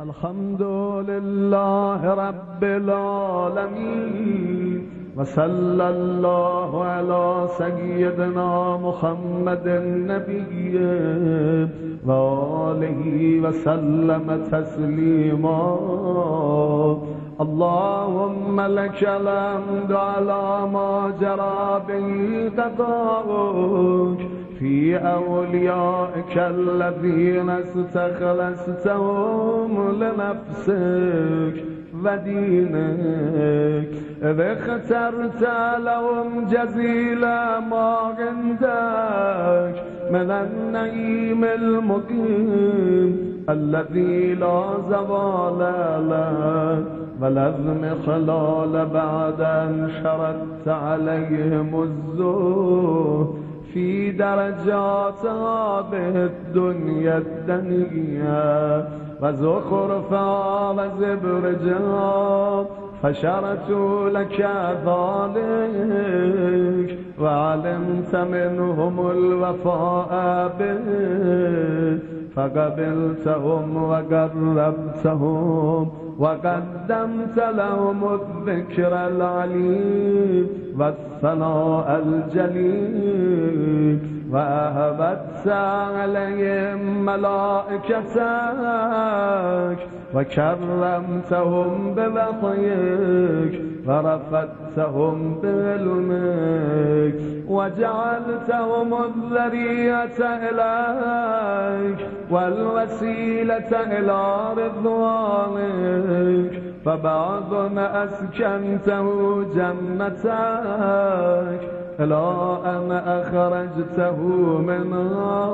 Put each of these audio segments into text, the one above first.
الحمد لله رب العالمين وصلى الله على سيدنا محمد النبي وآله وسلم تسليما. اللهم لك الحمد على ما جرى به قضاؤك في أوليائك الذين استخلصتهم لنفسك ودينك. اخترت لهم جزيل ما عندك من النعيم المقيم الذي لا زوال له ولازم خلال بعد أن شردت عليهم الزهد في درجات هذه الدنيا الدنيا وزخرفها وزبرجها فشرت لك ذلك وعلمت منهم الوفاء به فقبلتهم وقربتهم وقدمت لهم الذكر العليم. والثناء الجليل وأهبت عليهم ملائكتك وكرمتهم بوحيك ورفدتهم بعلمك وجعلتهم الذرية إليك والوسيلة إلى رضوانك فبعض أسكنته جنتك إلى أن أخرجته منها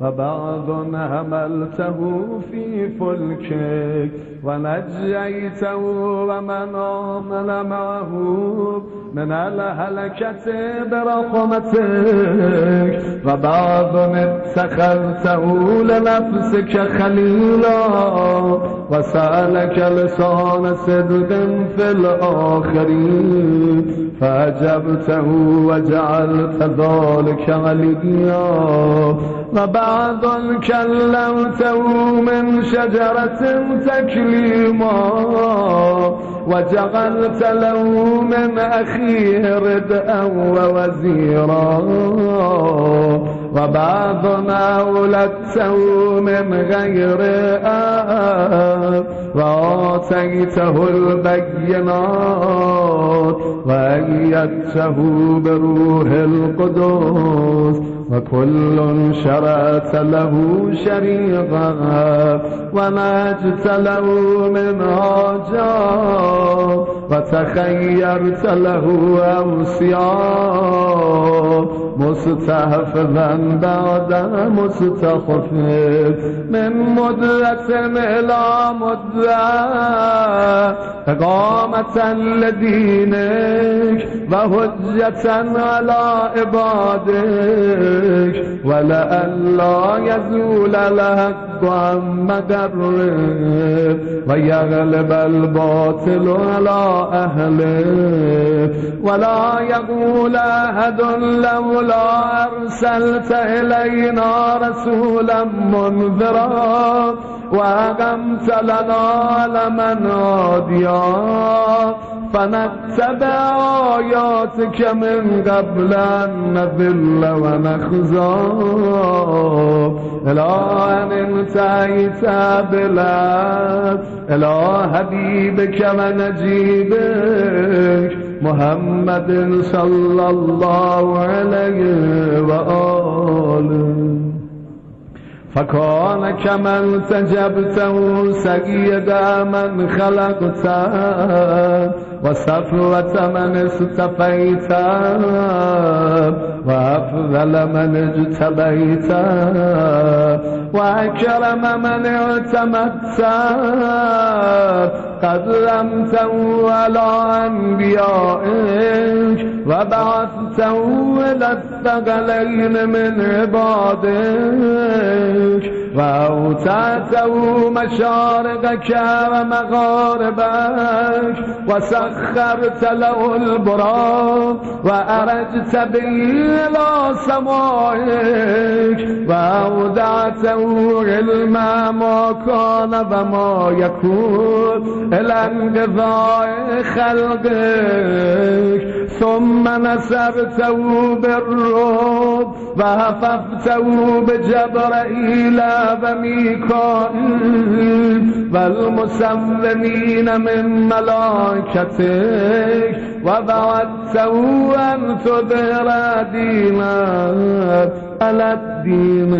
وبعض هملته في فلكك ونجيته ومن آمن معه من الهلكة برحمتك وبعض اتخذته لنفسك خليلا وسألك لسان صدق في الآخرين فأجبته وجعلت ذلك عليا وبعض كلمته من شجرة تكليما وجعلت له من أخيه ردءا ووزيرا وبعضنا ولدته من غير آب وآتيته البينات وأيدته بروح القدس وكل شرعت له شريطها وما جت له من عجا وتخيرت له أوسيا مستحفظا بعد مستخف من مدة إلى مدة إقامة لدينك وهجة على عبادك ولئلا يزول الحق عن مقرب ويغلب الباطل على أهله ولا يقول أحد لولا أرسلت إلينا رسولا منذرا وأقمت لنا لمن هاديا فنتبع آياتك من قبل أن نذل ونخزى. إلى أن انتهيت بلاد إلى حبيبك ونجيبك. محمد صلى الله عليه وآله. فكان كمن تجبته سيد من خلقته. وصفوة من استفيت وأفضل من اجتبيت وأكرم من اعتمدت قدمته على أنبيائك وبعثته إلى الثقلين من عبادك وأوتعته مشارقك ومغاربك وسخرت له البراق وأرجت به إلى سمائك وأودعته علم ما كان وما يكون إلى انقضاء خلقك ثم نسرته بالروب و میکائیل و المسومین من ملاکتک و بعد سوان تدر دینک على الدين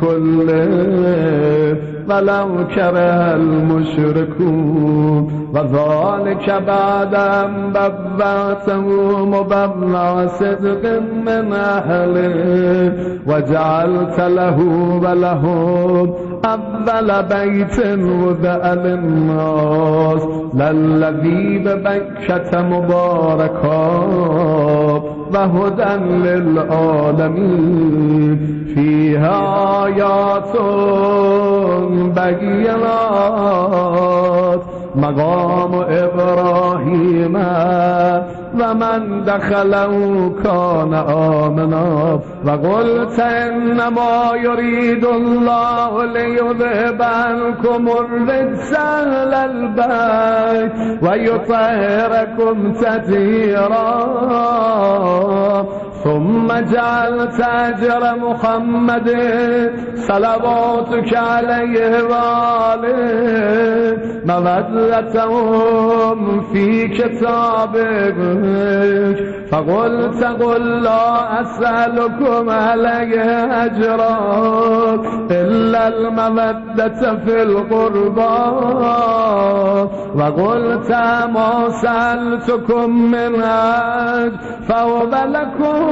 كله ولو كره المشركون وذلك بعد أن ببعته مبلغ صدق من أهله وجعلت له ولهم أول بيت وضع للناس للذي ببكة مباركا وهدى للعالمين فيها آيات بينات مقام إبراهيم و من دخله کان آمنا. و قلت إنما یرید الله ليذهب عنکم الرجس أهل البيت و یطهرکم ثم جعلت أجر محمد صلواتك عليه وآله مودتهم في كتابك. فقلت قل لا أسألكم عليه أجرا إلا المودة في القربى. وقلت ما سألتكم من أجر فهو لكم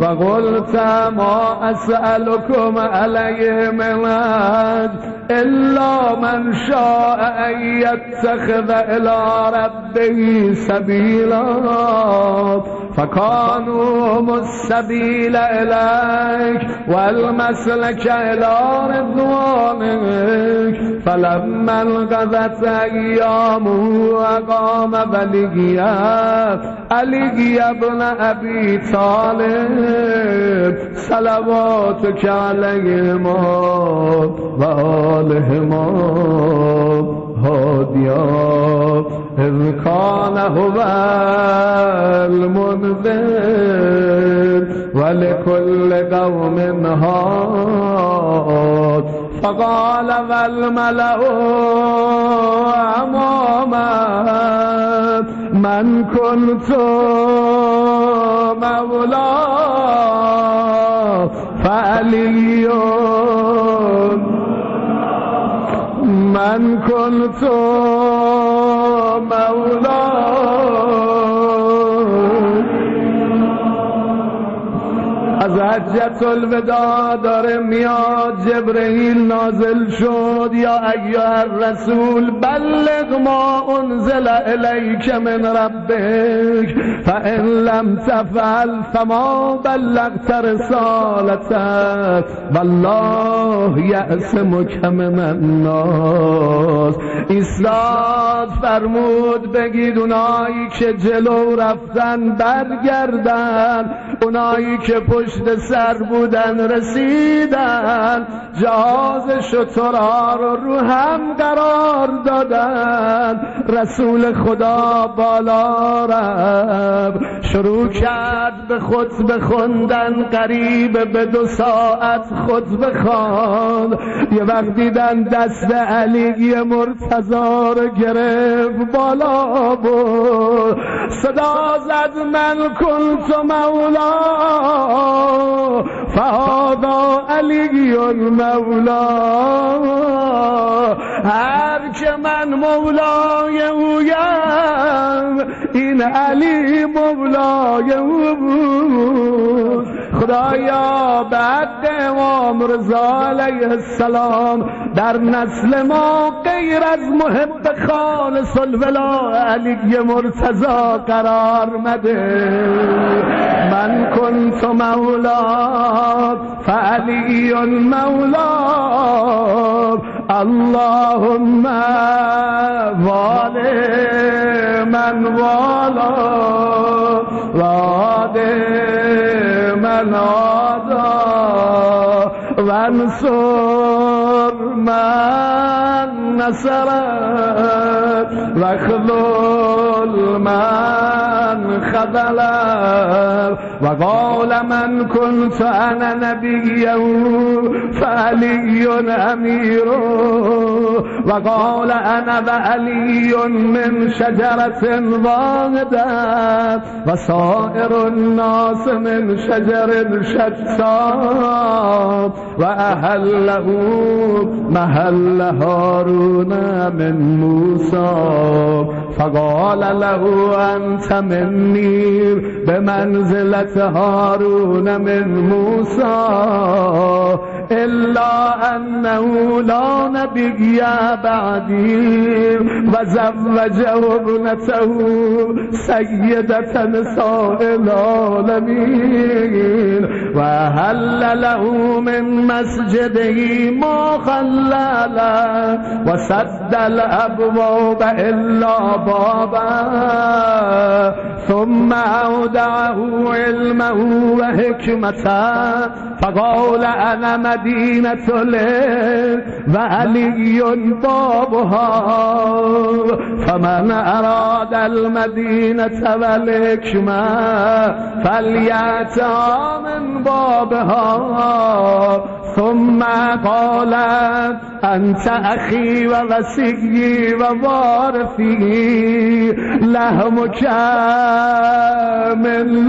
وقلت ما أسألكم عليه من إلا من شاء أن يتخذ إلى ربه سبيلا فكانوا السبيل إليك والمسلك إلى رضوانك فلما انقضت أيامه وقام بلغيا علي ابن أبي طالب صلواتك عليهما وآلهما هاديا إذ كان هو المنذر ولكل قوم هاد. فقال والملأ أماما من كنت مولاه فعلي من كنت مولاه حجت الوداع داره میاد جبرئیل نازل شد. یا ایها الرسول بلغ ما انزل الیک من ربک فان لم تفعل فما بلغت رسالتك والله یعصمک من الناس. ایستاد فرمود بگید اونایی که جلو رفتن برگردن اونایی که پشت سر بودن رسیدن جهاز شترها رو رو هم قرار دادن. رسول خدا بالا رفت شروع کرد به خود بخوندن قریب به دو ساعت خود بخوان یه وقت دیدن دست علی مرتضا رو گرفت بالا بود صدا زد من کنت مولا. فهذا علی مولا. هر که من مولای اویم این علی مولای او بود. خدایا بعد امام رضا علیه السلام. در نسل ما غیر از محب خالص الولا علی مرتضا قرار مده. من کنت مولا فعلی مولا. اللهم والي من والا. وعادي من عادى وانصر من. نصر واخذل من خذل وقال من كنت أنا نبيا فعلي أمير وقال أنا وعلي من شجرة واحدة وسائر الناس من شجر شتى وأهله محل هارون من موسى فقال له أنت مني بمنزلة هارون من موسى إلا أنه لا نبي بعدي وزوجه ابنته سيدة نساء العالمين. وهل له من مسجده ما خلل وسد الأبواب إلا بابا. ثم أودعه علمه وحكمته فقال أنا مدينة وعلي بابها. فمن أراد المدينة والحكمة فليأتى من بابها. ثم قال أنت أخي ووسيي ووارثي لهمك من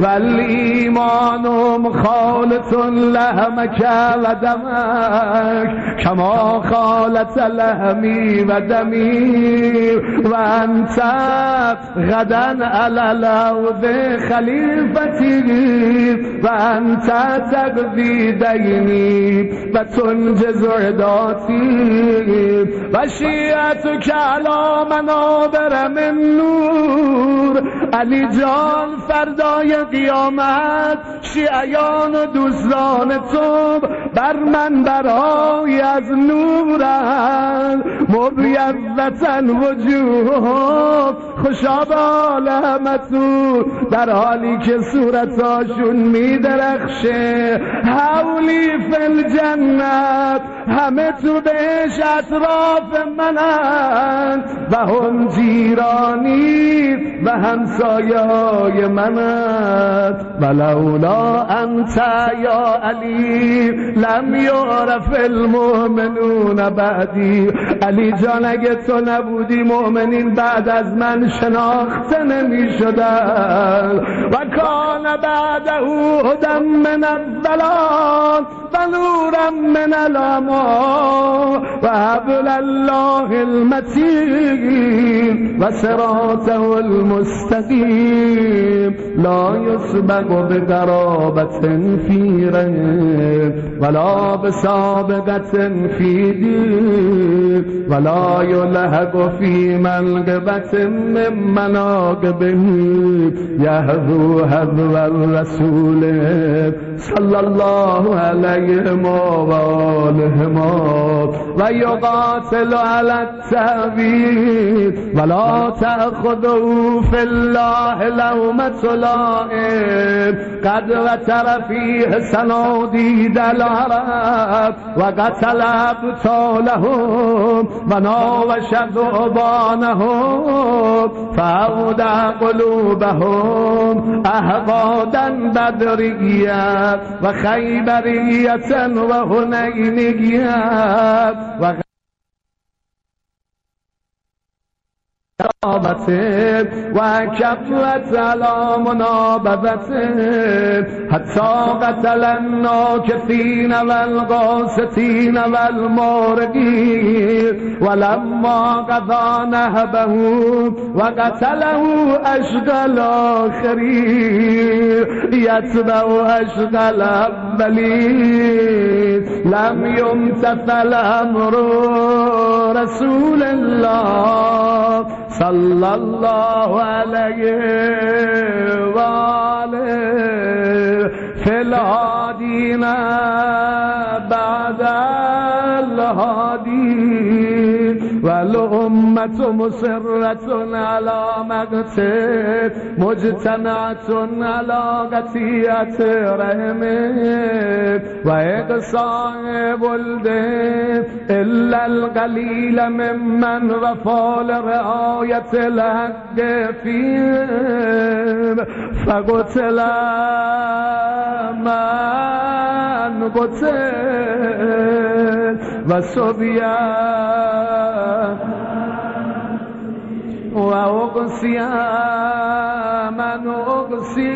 وسلمك سلمي وحربك حربي والإيمان مخالط لهمك ودمك كما خالت لهمي ودمي وأنت غدا على الأرض خليفتي وأنت تقضي ديني وتنجز عداتي وشيعتك على منابر من نور. علی جان فردای قیامت شیعیان و دوستان تو بر من برای از نورن مبیضتن وجوه خوشاب عالمتو در حالی که صورتاشون میدرخشه حولی فل جنت همه تو بهش اطراف منن و هم جیرانی و همسایه های منت ولولا انت یا علی لم یعرف المؤمنون بعدی. علی جان اگه تو نبودی مؤمنین بعد از من شناخته نمی شدن و کان بعده هدم من الضلال و نورم من الاما و حبل الله المتین و صراطه المستقیم. لا يسبق بقرابة في رنگ ولا بسابقة في دين ولا يلهق في منقبة من مناقبه. يهذو هذو الرسول صلى الله عليهم وآلهم ويقاتل على التأويل ولا تأخذوا في الله لومة لائم قد وتر فيه سناديد العرب وقتل أبطالهم وناوش ذؤبانهم فأودع قلوبهم أهقادا بدريا وخيبرية وهنينية قرابته و کفرت على منابذته حتی قتل الناکثین والقاستین والمارقین ولما قضا نهبه و قتله اشغل آخرین یتبع اشغل اولین لم يمتثل امر رسول الله. صلى الله عليه وآله في الهادين بعد الهادي. والأمة مسرة على مقته مجتمعة على قتية رحمه وإقصاء ولده إلا القليل ممن وفى لرعاية الحق فيهم فقتل من قتل وصبيان وأقصي من أقصي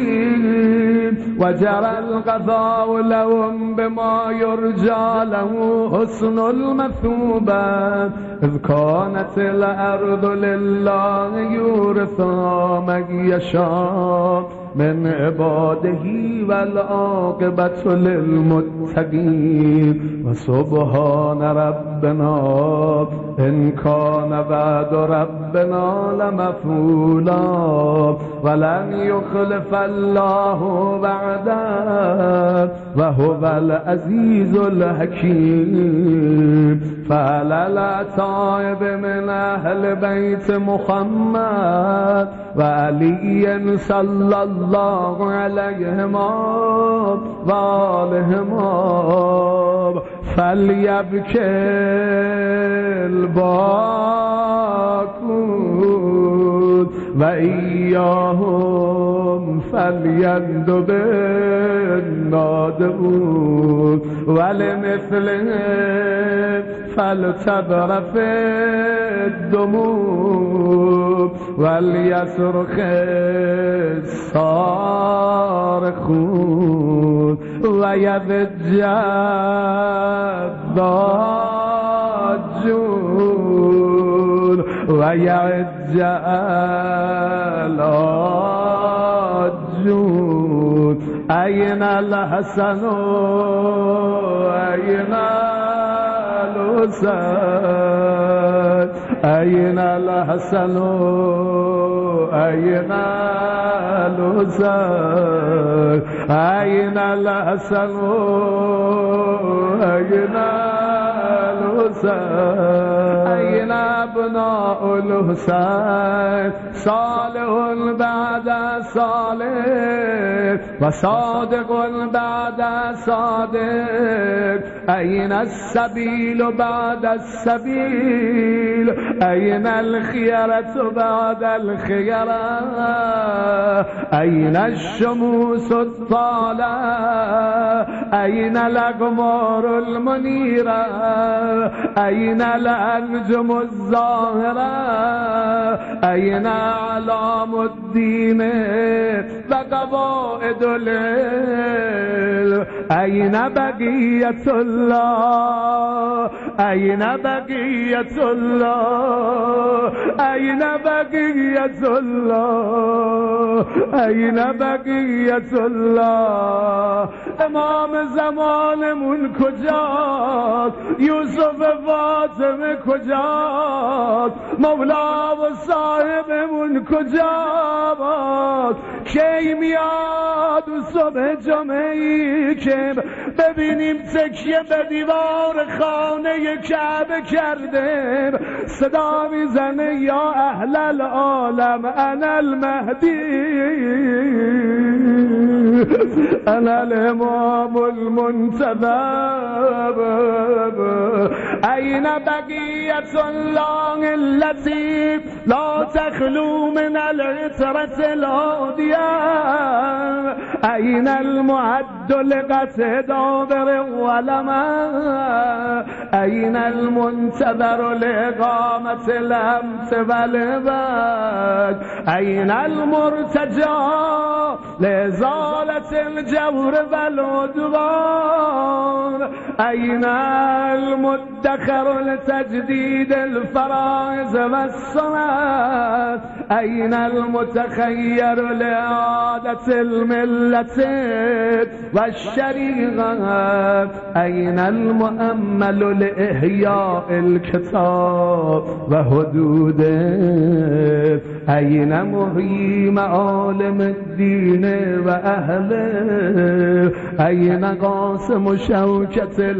وجرى القضاء لهم بما يرجى له حسن المثوبة إذ كانت الأرض لله يورثها من يشاء من عباده والعاقبة للمتقين وسبحان ربنا إن كان بعد ربنا لمفعولا. ولن يخلف الله بعده وهو العزيز الحكيم فعلى الأتائب من أهل بيت محمد وعلي صلى الله عليهما وآلهما فليبكي الباكون وإياهم فليندب النادمون ولمثلهم فلتبرف الدموع وليصرخ الصارخون ويضج الضاجون ويعج العاجون أين الحسن؟ أين الحسن؟ أين الحسن؟ أين الحسن؟ أين الحسن؟ أين الحسن أين أبناء الحسين صالح بعد صالح وصادق بعد صادق. أين السبيل بعد السبيل؟ أين الخيرة بعد الخيرة أين الشموس الطالة؟ أين الأقمار المنيرة؟ أين الأنجم الظاهرة؟ أين أعلام الدين؟ وقواعد العلم أين بقية الله أين بقية الله أين بقية الله أين بقية الله. امام زمانمون کجاست؟ یوسف فاطمه کجاست؟ مولا و صاحبمون کجاست؟ کی میاد صبح جمعی که ببینیم تکیه به دیوار خانه کعبه کرده. صدا می‌زنه یا اهل العالم انا المهدی. أنا الامام المنتظر أين بقية الله التي لا تخلو من العترة الهادية أين المعد لقتل دابر ولما؟ أين المنتظر لإقامة الأمس والبد أين المرتجى لإزالة الجور والعدوان أين المدخر لتجديد الفرائض والصلاة؟ أين المتخير لإعادة الملة والشريعة؟ أين المؤمل لإحياء الكتاب وحدوده أين محيي معالم الدين وأهله أين قاسم شوكة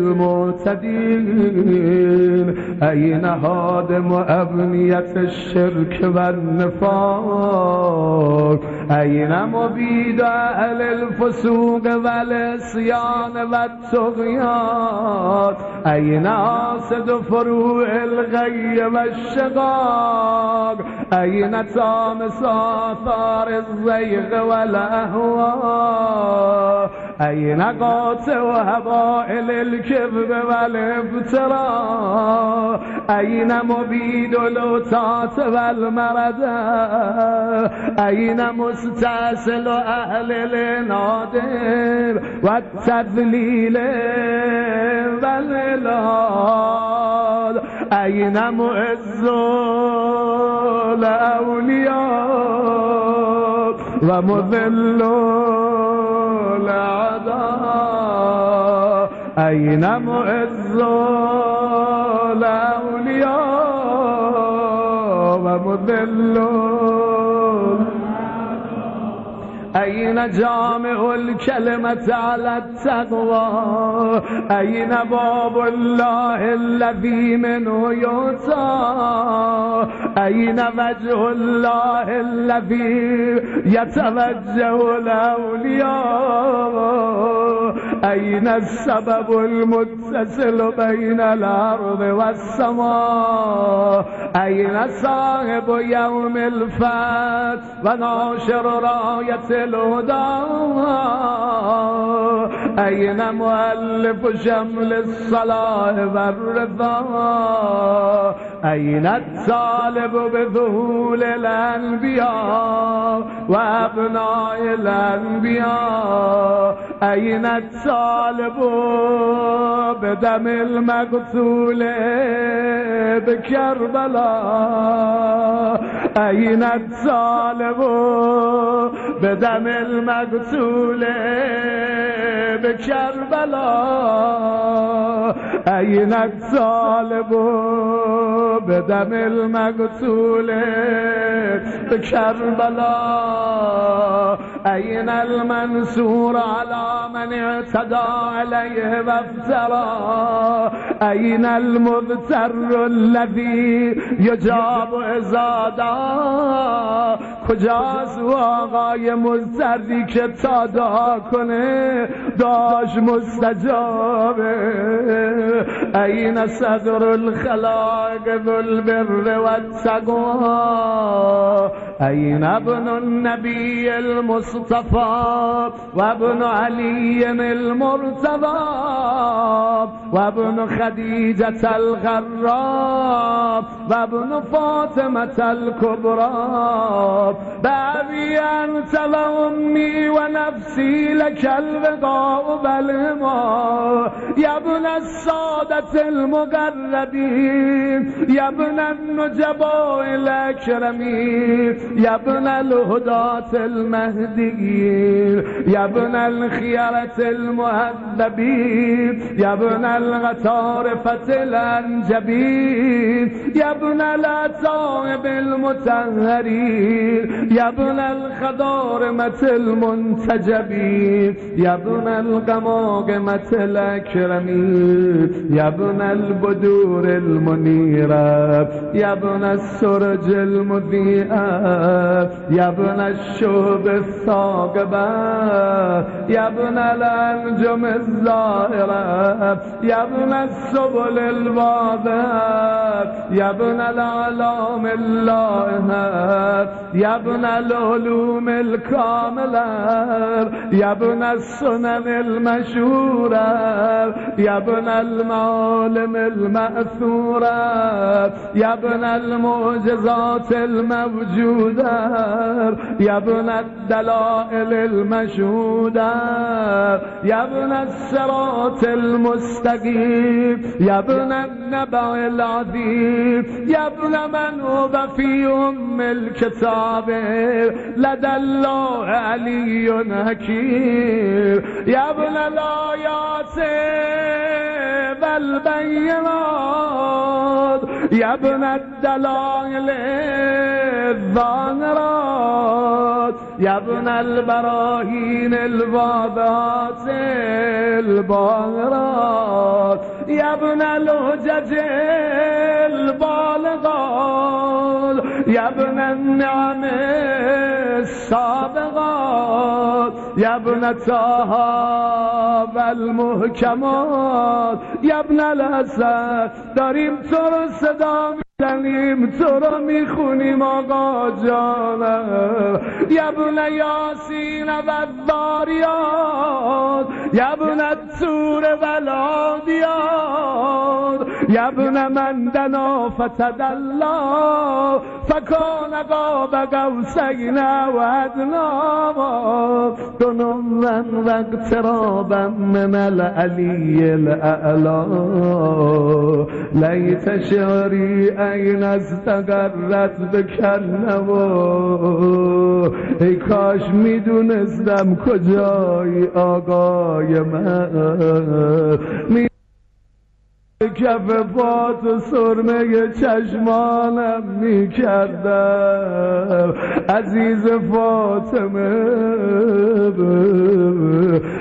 المعتدين أين هادم أبنية الشرك والنفاق أين مبيد أهل الفسوق والعصيان والطغيان أين عاصد فروع الغي والشقاق أين تامس آثار الزيغ والأهواء أين قاطع هبائل الكذب والافتراء أين مبيد الأتات والمرد أين مستأصل أهل النادر والتذليل والإلال أين معز الأولياء ومذل الأعداء أين معز الأولياء ومذل أين جامع الكلمة على التقوى؟ أين باب الله الذي منه يؤتى أين وجه الله الذي يتوجه الأولياء أين السبب المتصل بين الأرض والسماء؟ أين صاحب يوم الفتح وناشر راية الهدى؟ أين مؤلف شمل الصلاة والرضا؟ أين الطالب بذهول الأنبياء وأبناء الأنبياء؟ أين الطالب بدم المقتول بكربلاء؟ أين الطالب بدم المقتول بكربلاء أين الطالب بدم المقتول بكربلاء أين المنصور على من اعتدى عليه وافترى أين المضطر الذي يجاب إذا دعا کجاست و آقای مضطری که تا دعا کنه داش مستجابه این صدر الخلاق ذو البر والتقوى؟ این ابن النبی المصطفى؟ وابن علي المرتضى وابن خديجة الغراب وابن فاطمة الكبرى بأبي أنت وأمي ونفسي لك البقاء بالهما يا ابن السادة المقربين يا ابن النجباء الأكرمين يا ابن الهداة يا ابن الخيرة المهذبين يا ابن الغطارفة الأنجبين يا ابن الأتائب المتهرين يا ابن الخضارمة المنتجبين يا ابن القماقمة الأكرمين يا ابن البدور المنيرة يا ابن السرج المذيئة يا ابن الثاقبة يا ابن الأنجم الزاهرة يا ابن السبل ابن الأعلام اللائحة يا ابن العلوم الكاملة يا ابن السنن المشهورة يا ابن المعالم المأثورة يا ابن المعجزات الموجودة يا ابن الدلائل المشهودة. يا ابن الصراط المستقيم. يا ابن النبع العظيم. يا ابن من هو في أم الكتاب. لدى الله علي حكيم. يا ابن الآيات والبينات يا ابن الدلائل الظاهرات. البراهين الواضحات الباهرات يا ابن الهجج البالغات. ابن النعم السابقات ابن طه المحکمات یا ابن الاسد داریم تو رو می‌زنیم تو رو می‌خونیم آقا جانم. ابن یاسین و الضاریات یا ابن التور ابن من دنا فتدلا فکان قاب قوسین و ادنا. دنوا و اقترابا من العلی الاعلا. لیت شعری این استقرت بکنم. ای کاش می‌دونستم کجای آقای من. کف پات و سرمه چشمانم می کردم عزیز فاطمه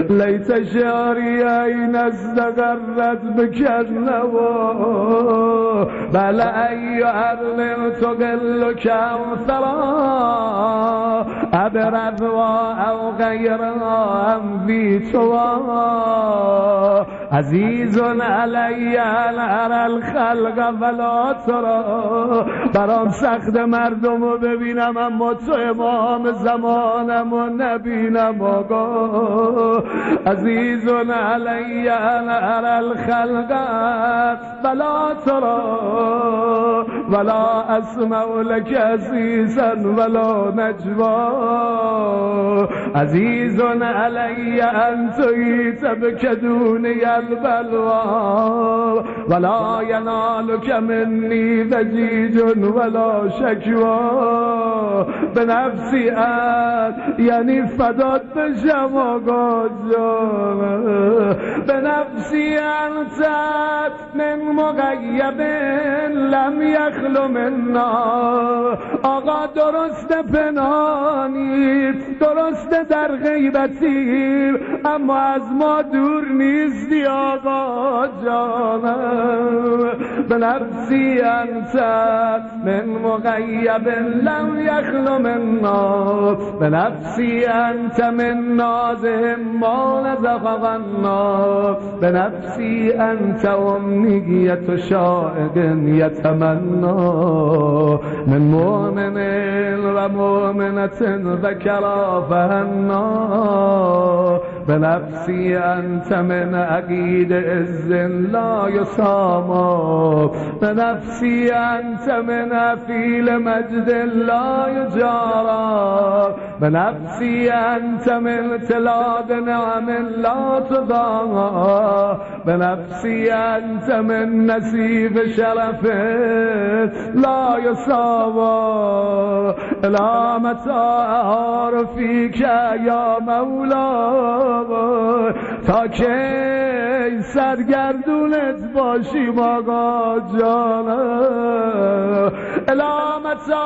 لیت شعری این استقرت بکنم بله ای ارل تقل کم سرا ابرد و او غیرها هم بی تو. عزیز علی ارى الخلق ولا ترا برام سخت مردم رو ببینم اما تو امام زمانم و نبینم آقا. عزیز علی ارى الخلق ولا ترا ولا اسمع لك عزیزا ولا نجوا. عزیز علی انت بکدونی البلوا ولا ينالك مني ضجيج ولا شكوى به نفسی یعنی فدات بشم جان به نفسی انت من مغیب لم یخلو منا آقا درست پنانی درست در غیبتی اما از ما دور نیستی آقا جانم به نفسی انت من مغیب لم یخلو منا به نفسی انت من نازهم ما نزق غنا به نفسی انت امنیت شائق یتمنا. من مؤمن و مؤمنة ذکرا فهنا به نفسی انت من عقید عز لا يساما به نفسی انت من افیل مجد لا يجارا به نفسی انت من تلاد نعم لا تضاها به نفسی انت من نصیب شرف لا يساوا لا متاع رفیک یا مولا. تا کی سرگردونت باشیم آقا جانم الا متى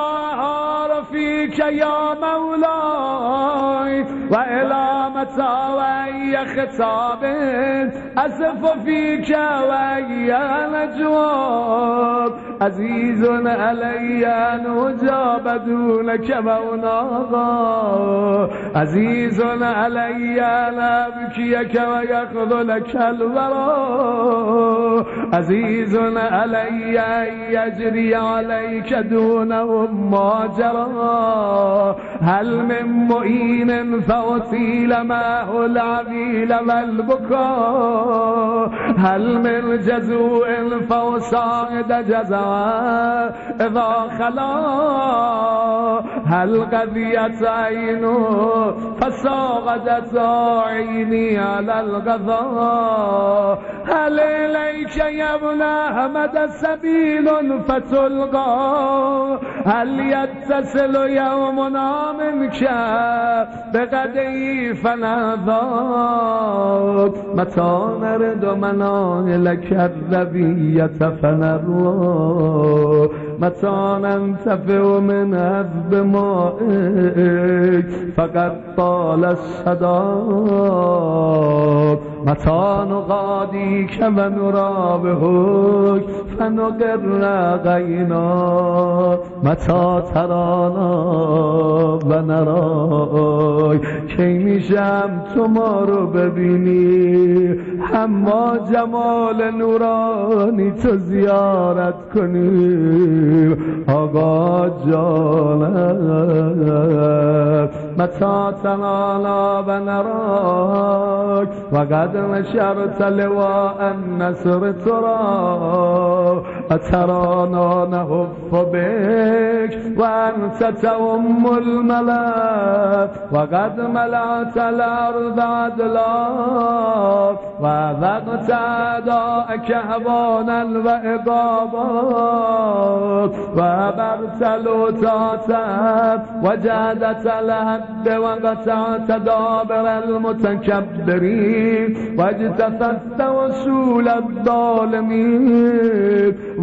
رفيك يا مولاي وإلى متى وأي خطاب أسف فيك وأي نجواب عزيز علي أن أجاب دونك موناغا عزيز علي أن أبكيك ويخذلك الورى. عزيز علي أن يجري عليك دونهم ما جرى هل من معين فأطيل معه العبيل والبكاء؟ هل من جزوء فأصعد جزاء إذا خلا. هل قضيت عينه فساغدت عيني على الغضاء هل إليك يا ابن أحمد سبيل فتلقى. هل يتصل يومنا منك بقدي فنضاك متى نرد مناهلك الربية فنروى متى ننتفع من هذب مائك فقد طال الصداك متى نغاديك ونرابهك فنقر غينا متى ترانا ونراك کی میشم تو ما رو ببینی اما جمال نورانی تو زیارت کنی. آقا جانم متى تنالا ونراك وقد نشرت لواء النصر ترى أترانا نهف بك وأنت تؤم الملا وقد ملأت الأرض عدلا وذقت أعداءك هوانا وإقابا وبرت لوتاتا وجادت الهد وقطعت دابر المتكبرين واجتثثت وسول الظالمين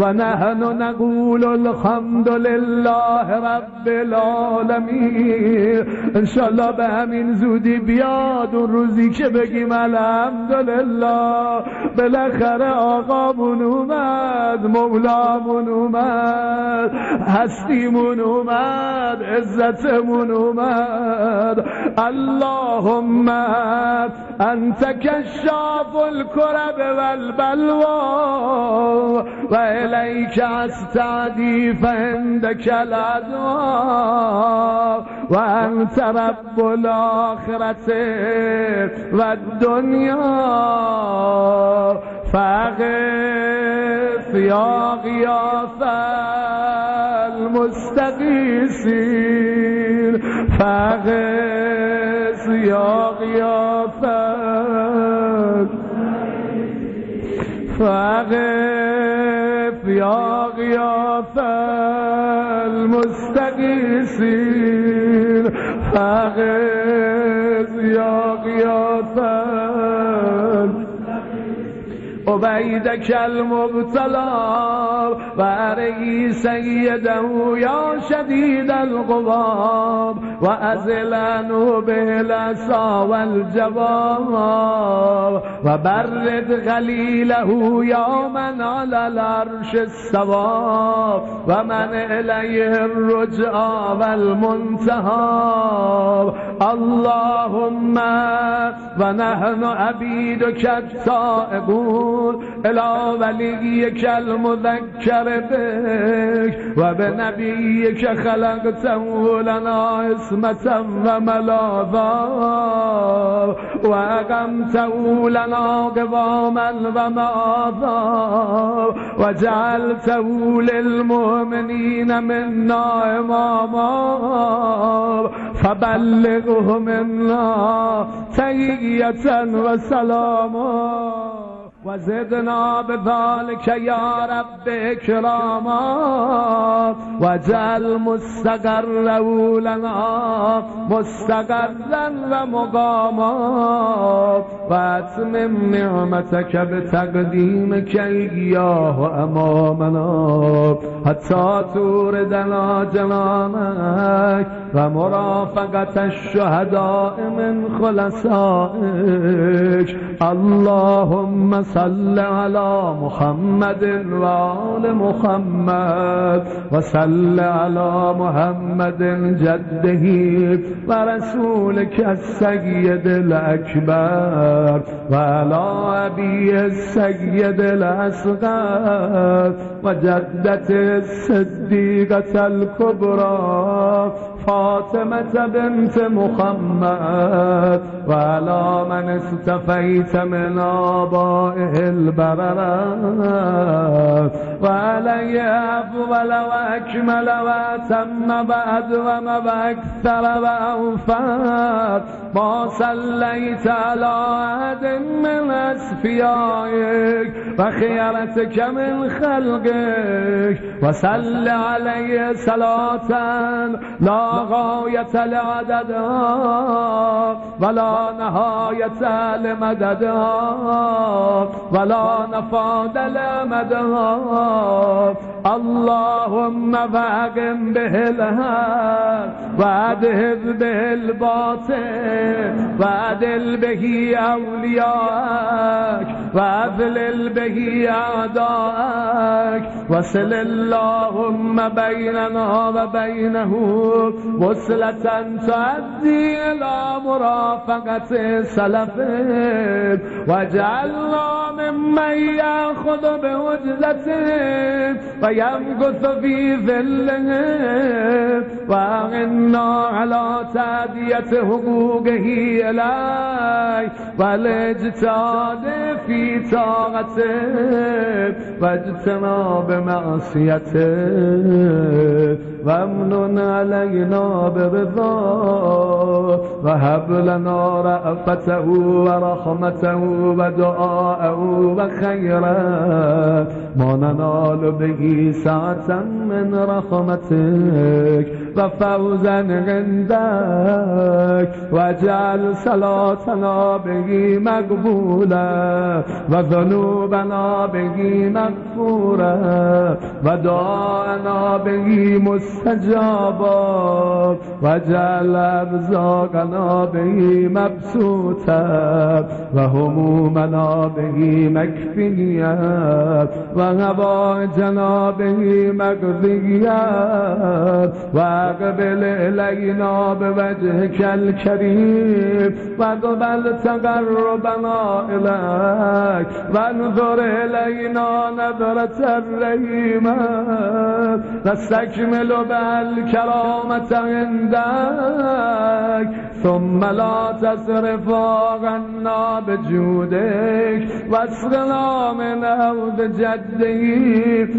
ونحن نقول الحمد لله رب العالمین. انشالله به همین زودی بیاد اون روزی که بگیم الحمدلله. بالاخره آقامون اومد مولامون اومد هستیمون اومد عزتمون اومد. اللهم انت کشاف الكرب والبلوى و الیک استعدی فعندك الادعاء و انت رب الاخرت و الدنیا فاغث یا المستغیثین فاغث یا غیاث فاغث یا غیاث المستغیثین فاغث عبیدک المبتلا و ارئی سیده یا شدید القوام و ازلنو به لسا والجواب و برد غلیله یا من على العرش السوا و من الیه الرجعا والمنتها اللهم و نحن عبیدک التائبون الى ولیک المذکر بک و به نبیک خلقته لنا اسمتا و ملاذا و اقمته لنا قواما و معاذا و جعلته للمؤمنین منا اماما فبلغه منا تحیتا و سلاما. وزدنا بذلك يا رب اكراما وجل مستقره لنا مستقرا ومقاما واتمم نعمتك بتقديمك اياه امامنا حتى توردنا جنانك ومرافقة الشهداء من خلصائك اللهم صل على محمد وآل محمد وصل على محمد جده ورسولك السيد الأكبر وعلى أبيه السيد الأصغر وجدته الصديقة الكبرى فاطمة بنت محمد وعلى من استفيت من آبائه البررة وعلي أفضل وأكمل بعد وما بأكثر وأوفر ما صليت على أحد من أسفيائك وخيرتك من خلقك. وصل عليه صلاة لا غاية لعددها ولا نهاية لمددها. ولا نفاد لمدها اللهم فاقم به الهاد وادهب به الباطل وادل به أولياءك وأذلل به أعداءك. وصل اللهم بيننا وبينه وصلة تؤدي إلى مرافقة سلفه واجعلنا ممن يأخذ بوجدته ويمكث في ظله وأغنا على تأدية حقوقه إليه والاجتهاد في طاعته واجتناب معصيته وامن علينا برضاه وهب لنا رأفته ورحمته ودعاءه وخيره ما ننال به ساعة من رحمتك وفوزا عندك واجعل صلاتنا به مقبولة وذنوبنا به مغفورة ودعاءنا به مستجابا واجعل أرزاقنا به مبسوطة وهمومنا به مكفية وهوائجنا به مقضية واقبل إلينا بوجهك الكريم واقبل تقربنا إليك وانظر إلينا نظرة الرحيمة نستكمل بها الكرامة عندك ثم لا تصرف عنا بجودك واسقنا من أرض جده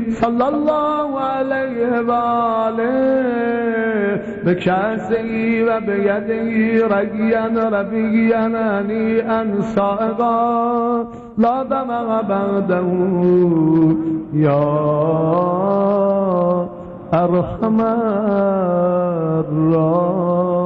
صلى الله عليه وآله بكاسه وبيده ريا ربيا هنيئا صائغا لا دمع بعده يا أرحم الراحمين.